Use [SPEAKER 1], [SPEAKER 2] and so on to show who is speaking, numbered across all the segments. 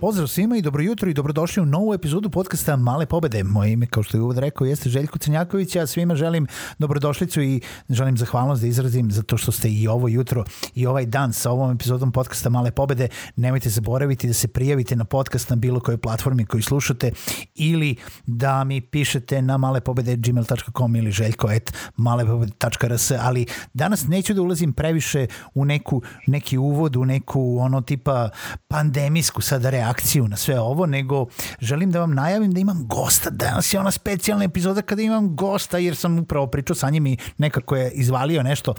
[SPEAKER 1] Pozdrav svima i dobro jutro i dobrodošli u novu epizodu podcasta Male pobede. Moje ime, kao što je uvod rekao, jeste Željko Cenjaković, a svima želim dobrodošlicu i želim zahvalnost da izrazim za to što ste i ovo jutro i ovaj dan sa ovom epizodom podcasta Male pobede. Nemojte zaboraviti da se prijavite na podcast na bilo kojoj platformi koju slušate ili da mi pišete na malepobede.gmail.com ili željko.malepobede.rs ali danas neću da ulazim previše u neku, neki uvod, u neku ono tipa pandemijsku sada reakciju reakciju na sve ovo, nego želim da vam najavim da imam gosta. Danas je ona specijalna epizoda kada imam gosta, jer sam upravo pričao sa njim i nekako je izvalio nešto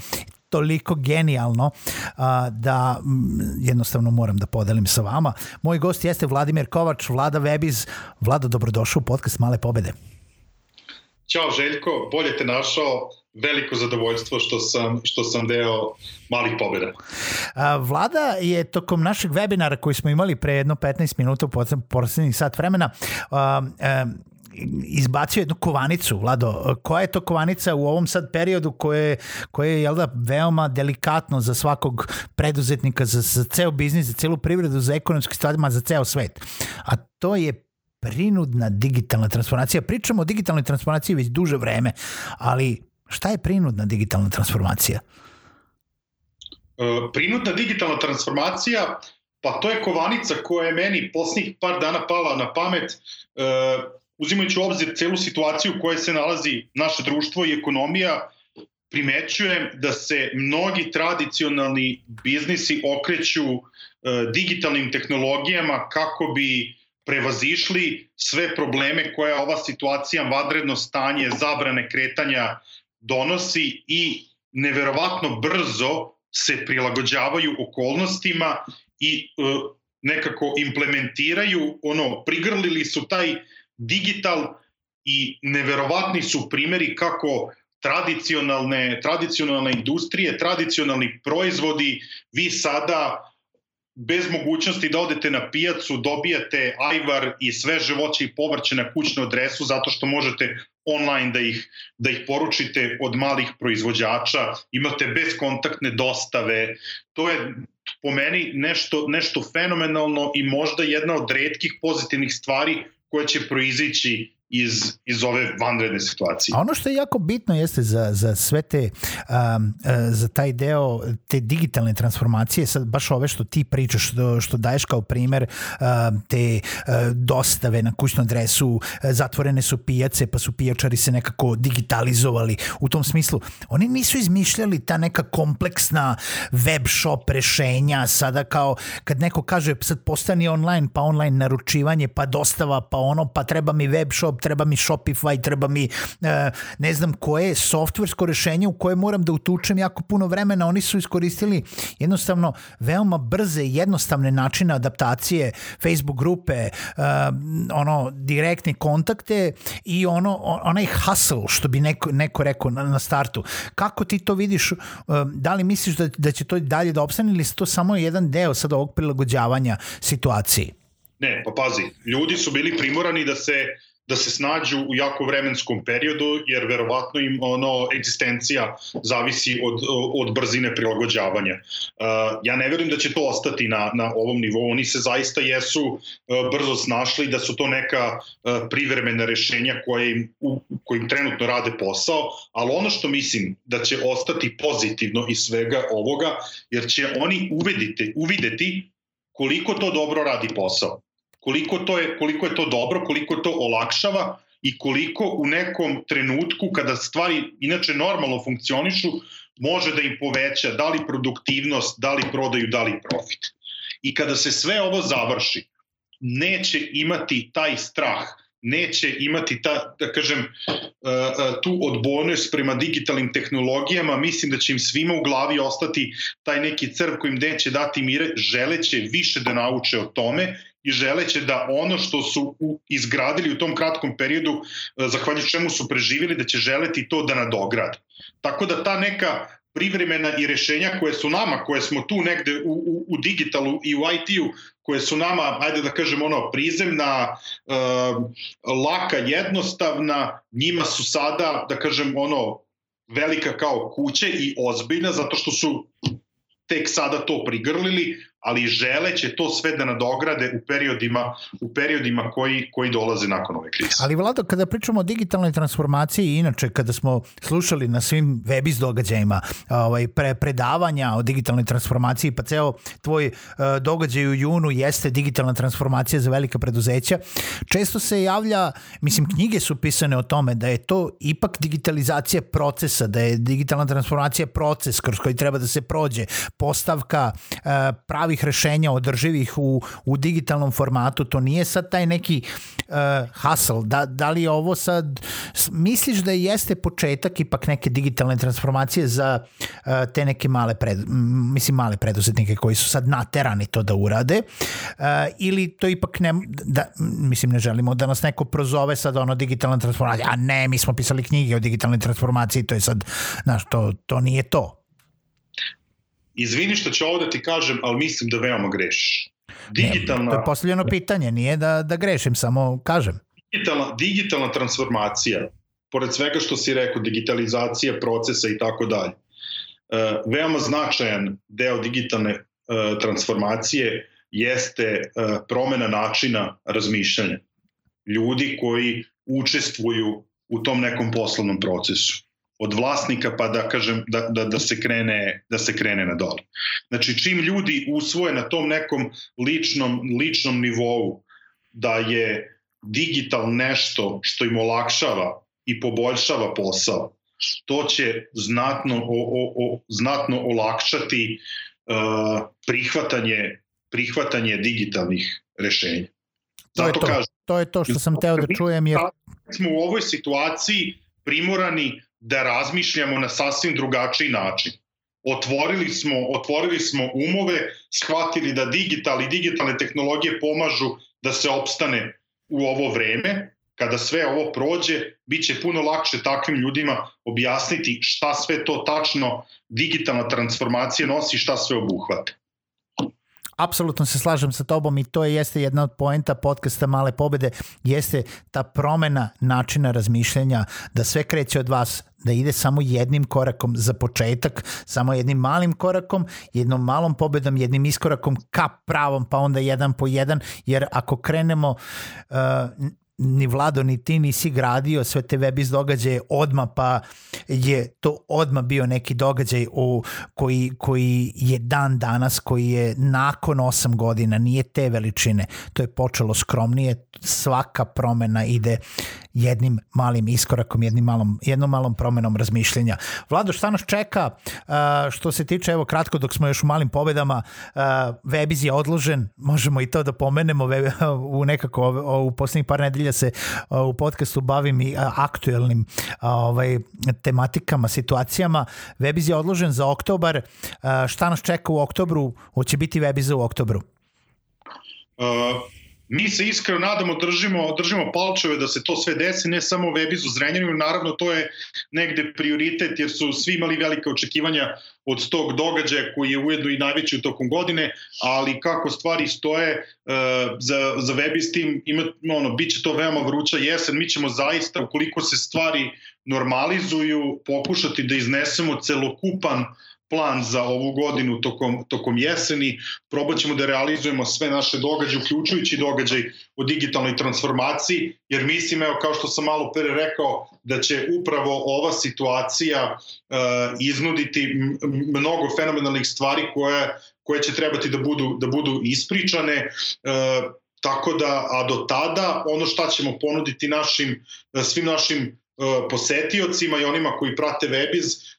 [SPEAKER 1] toliko genijalno a, da jednostavno moram da podelim sa vama. Moj gost jeste Vladimir Kovač, Vlada Webiz. Vlada, dobrodošao u podcast Male pobede.
[SPEAKER 2] Ćao Željko, bolje te našao veliko zadovoljstvo što sam, što sam deo malih pobjeda.
[SPEAKER 1] Vlada je tokom našeg webinara koji smo imali pre jedno 15 minuta u poslednjih sat vremena izbacio jednu kovanicu, Vlado. Koja je to kovanica u ovom sad periodu koje, koje je jel da, veoma delikatno za svakog preduzetnika, za, za ceo biznis, za celu privredu, za ekonomski stvarima, za ceo svet. A to je prinudna digitalna transformacija. Pričamo o digitalnoj transformaciji već duže vreme, ali Šta je prinudna digitalna transformacija?
[SPEAKER 2] E, prinudna digitalna transformacija, pa to je kovanica koja je meni poslednjih par dana pala na pamet, e, uzimajući u obzir celu situaciju u kojoj se nalazi naše društvo i ekonomija, primećujem da se mnogi tradicionalni biznisi okreću e, digitalnim tehnologijama kako bi prevazišli sve probleme koje ova situacija, vadredno stanje, zabrane kretanja donosi i neverovatno brzo se prilagođavaju okolnostima i e, nekako implementiraju, ono, prigrlili su taj digital i neverovatni su primeri kako tradicionalne, tradicionalne industrije, tradicionalni proizvodi, vi sada bez mogućnosti da odete na pijacu, dobijate ajvar i sve živoće i povrće na kućnu adresu zato što možete online da ih, da ih poručite od malih proizvođača, imate bezkontaktne dostave, to je po meni nešto, nešto fenomenalno i možda jedna od redkih pozitivnih stvari koja će proizići iz, iz ove vanredne situacije.
[SPEAKER 1] A ono što je jako bitno jeste za, za sve te, um, za taj deo te digitalne transformacije, sad baš ove što ti pričaš, što, što daješ kao primer, um, te uh, dostave na kućnu adresu, zatvorene su pijace, pa su pijačari se nekako digitalizovali. U tom smislu, oni nisu izmišljali ta neka kompleksna web shop rešenja, sada kao kad neko kaže sad postani online, pa online naručivanje, pa dostava, pa ono, pa treba mi web shop, treba mi Shopify, treba mi e, ne znam koje softversko rešenje u koje moram da utučem jako puno vremena. Oni su iskoristili jednostavno veoma brze i jednostavne načine adaptacije Facebook grupe, uh, ono direktne kontakte i ono onaj hustle što bi neko, neko rekao na, na startu. Kako ti to vidiš? Uh, da li misliš da, da će to dalje da opstane ili to samo jedan deo sad ovog prilagođavanja situaciji?
[SPEAKER 2] Ne, pa pazi, ljudi su bili primorani da se da se snađu u jako vremenskom periodu, jer verovatno im ono egzistencija zavisi od, od brzine prilagođavanja. Uh, ja ne verujem da će to ostati na, na ovom nivou, oni se zaista jesu uh, brzo snašli da su to neka uh, privremena rešenja koje im, u, kojim trenutno rade posao, ali ono što mislim da će ostati pozitivno iz svega ovoga, jer će oni uvidite, uvideti koliko to dobro radi posao koliko, to je, koliko je to dobro, koliko to olakšava i koliko u nekom trenutku kada stvari inače normalno funkcionišu može da im poveća da li produktivnost, da li prodaju, da li profit. I kada se sve ovo završi, neće imati taj strah, neće imati ta, da kažem, e, e, tu odbojnost prema digitalnim tehnologijama, mislim da će im svima u glavi ostati taj neki crv kojim neće dati mire, želeće više da nauče o tome i želeće da ono što su izgradili u tom kratkom periodu, e, zahvaljujući čemu su preživjeli, da će želeti to da nadograde. Tako da ta neka privremena i rešenja koje su nama, koje smo tu negde u, u, u digitalu i u IT-u, koje su nama, ajde da kažem, ono, prizemna, uh, laka, jednostavna, njima su sada, da kažem, ono, velika kao kuće i ozbiljna, zato što su tek sada to prigrlili, ali želeće to sve da nadograde u periodima, u periodima koji, koji dolaze nakon ove krize.
[SPEAKER 1] Ali Vlado, kada pričamo o digitalnoj transformaciji i inače kada smo slušali na svim webis događajima ovaj, pre, predavanja o digitalnoj transformaciji, pa ceo tvoj uh, događaj u junu jeste digitalna transformacija za velika preduzeća, često se javlja, mislim knjige su pisane o tome da je to ipak digitalizacija procesa, da je digitalna transformacija proces kroz koji treba da se prođe, postavka pravi pravih rešenja održivih u, u digitalnom formatu, to nije sad taj neki uh, hustle. Da, da li ovo sad, misliš da jeste početak ipak neke digitalne transformacije za uh, te neke male, pred, mislim male preduzetnike koji su sad naterani to da urade uh, ili to ipak ne, da, mislim ne želimo da nas neko prozove sad ono digitalna transformacija, a ne, mi smo pisali knjige o digitalnoj transformaciji, to je sad, znaš, to, to nije to
[SPEAKER 2] izvini što ću ovo da ti kažem, ali mislim da veoma grešiš.
[SPEAKER 1] Digitalna... Ne, to je postavljeno pitanje, nije da, da grešim, samo kažem.
[SPEAKER 2] Digitalna, digitalna transformacija, pored svega što si rekao, digitalizacija procesa i tako dalje, e, veoma značajan deo digitalne e, transformacije jeste e, promena načina razmišljanja ljudi koji učestvuju u tom nekom poslovnom procesu od vlasnika pa da kažem da, da, da se krene da se krene na dole. Znači čim ljudi usvoje na tom nekom ličnom ličnom nivou da je digital nešto što im olakšava i poboljšava posao, to će znatno o, o, o znatno olakšati uh, prihvatanje prihvatanje digitalnih rešenja.
[SPEAKER 1] Zato to je to. Kažem, to je to što sam teo da čujem jer
[SPEAKER 2] smo u ovoj situaciji primorani da razmišljamo na sasvim drugačiji način. Otvorili smo, otvorili smo umove, shvatili da digital i digitalne tehnologije pomažu da se opstane u ovo vreme. Kada sve ovo prođe, bit će puno lakše takvim ljudima objasniti šta sve to tačno digitalna transformacija nosi, šta sve obuhvata.
[SPEAKER 1] Apsolutno se slažem sa tobom i to je jeste jedna od poenta podcasta Male pobede, jeste ta promena načina razmišljanja, da sve kreće od vas, da ide samo jednim korakom za početak, samo jednim malim korakom, jednom malom pobedom, jednim iskorakom ka pravom, pa onda jedan po jedan, jer ako krenemo uh, ni Vlado ni ti nisi gradio sve te webis događaje odma pa je to odma bio neki događaj u koji, koji je dan danas koji je nakon 8 godina nije te veličine. To je počelo skromnije svaka promena ide jednim malim iskorakom, jednim malom, jednom malom promenom razmišljenja. Vlado, šta nas čeka što se tiče, evo kratko dok smo još u malim pobedama, Webiz je odložen, možemo i to da pomenemo, u nekako u poslednjih par nedelja se u podcastu bavim i aktuelnim ovaj, tematikama, situacijama. Webiz je odložen za oktobar, šta nas čeka u oktobru, hoće biti Webiza u oktobru?
[SPEAKER 2] Uh mi se iskreno nadamo, držimo, držimo palčeve da se to sve desi, ne samo u Webizu Zrenjaninu, naravno to je negde prioritet jer su svi imali velike očekivanja od tog događaja koji je ujedno i najveći u tokom godine, ali kako stvari stoje uh, za, za Webiz tim, ima, ono, bit će to veoma vruća jesen, mi ćemo zaista, ukoliko se stvari normalizuju, pokušati da iznesemo celokupan plan za ovu godinu tokom, tokom jeseni. Probat ćemo da realizujemo sve naše događaje, uključujući događaj o digitalnoj transformaciji, jer mislim, evo, kao što sam malo pre rekao, da će upravo ova situacija uh, iznuditi mnogo fenomenalnih stvari koje, koje će trebati da budu, da budu ispričane. Uh, tako da, a do tada, ono šta ćemo ponuditi našim, svim našim posetiocima i onima koji prate Webiz,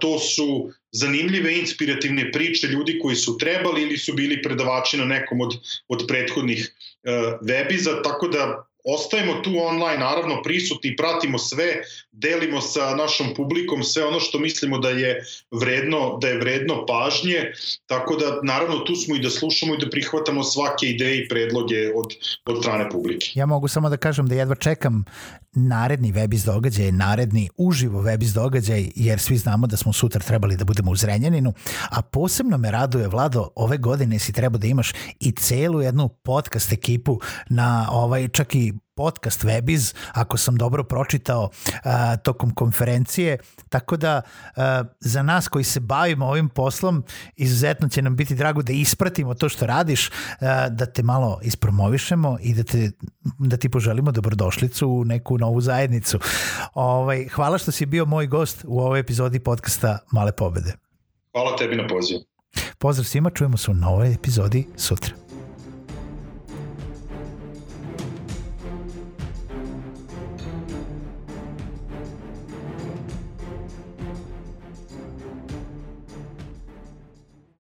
[SPEAKER 2] to su zanimljive inspirativne priče ljudi koji su trebali ili su bili predavači na nekom od, od prethodnih uh, webiza, tako da ostajemo tu online, naravno prisutni, pratimo sve, delimo sa našom publikom sve ono što mislimo da je vredno, da je vredno pažnje, tako da naravno tu smo i da slušamo i da prihvatamo svake ideje i predloge od, od strane publike.
[SPEAKER 1] Ja mogu samo da kažem da jedva čekam naredni web iz događaja, naredni uživo web iz događaj, jer svi znamo da smo sutra trebali da budemo u Zrenjaninu, a posebno me raduje, Vlado, ove godine si treba da imaš i celu jednu podcast ekipu na ovaj, čak i podcast Webiz, ako sam dobro pročitao a, tokom konferencije, tako da a, za nas koji se bavimo ovim poslom, izuzetno će nam biti drago da ispratimo to što radiš, a, da te malo ispromovišemo i da, te, da ti poželimo dobrodošlicu u neku novu zajednicu. Ovaj, hvala što si bio moj gost u ovoj epizodi podcasta Male pobede.
[SPEAKER 2] Hvala tebi na pozivu.
[SPEAKER 1] Pozdrav svima, čujemo se u novoj epizodi sutra.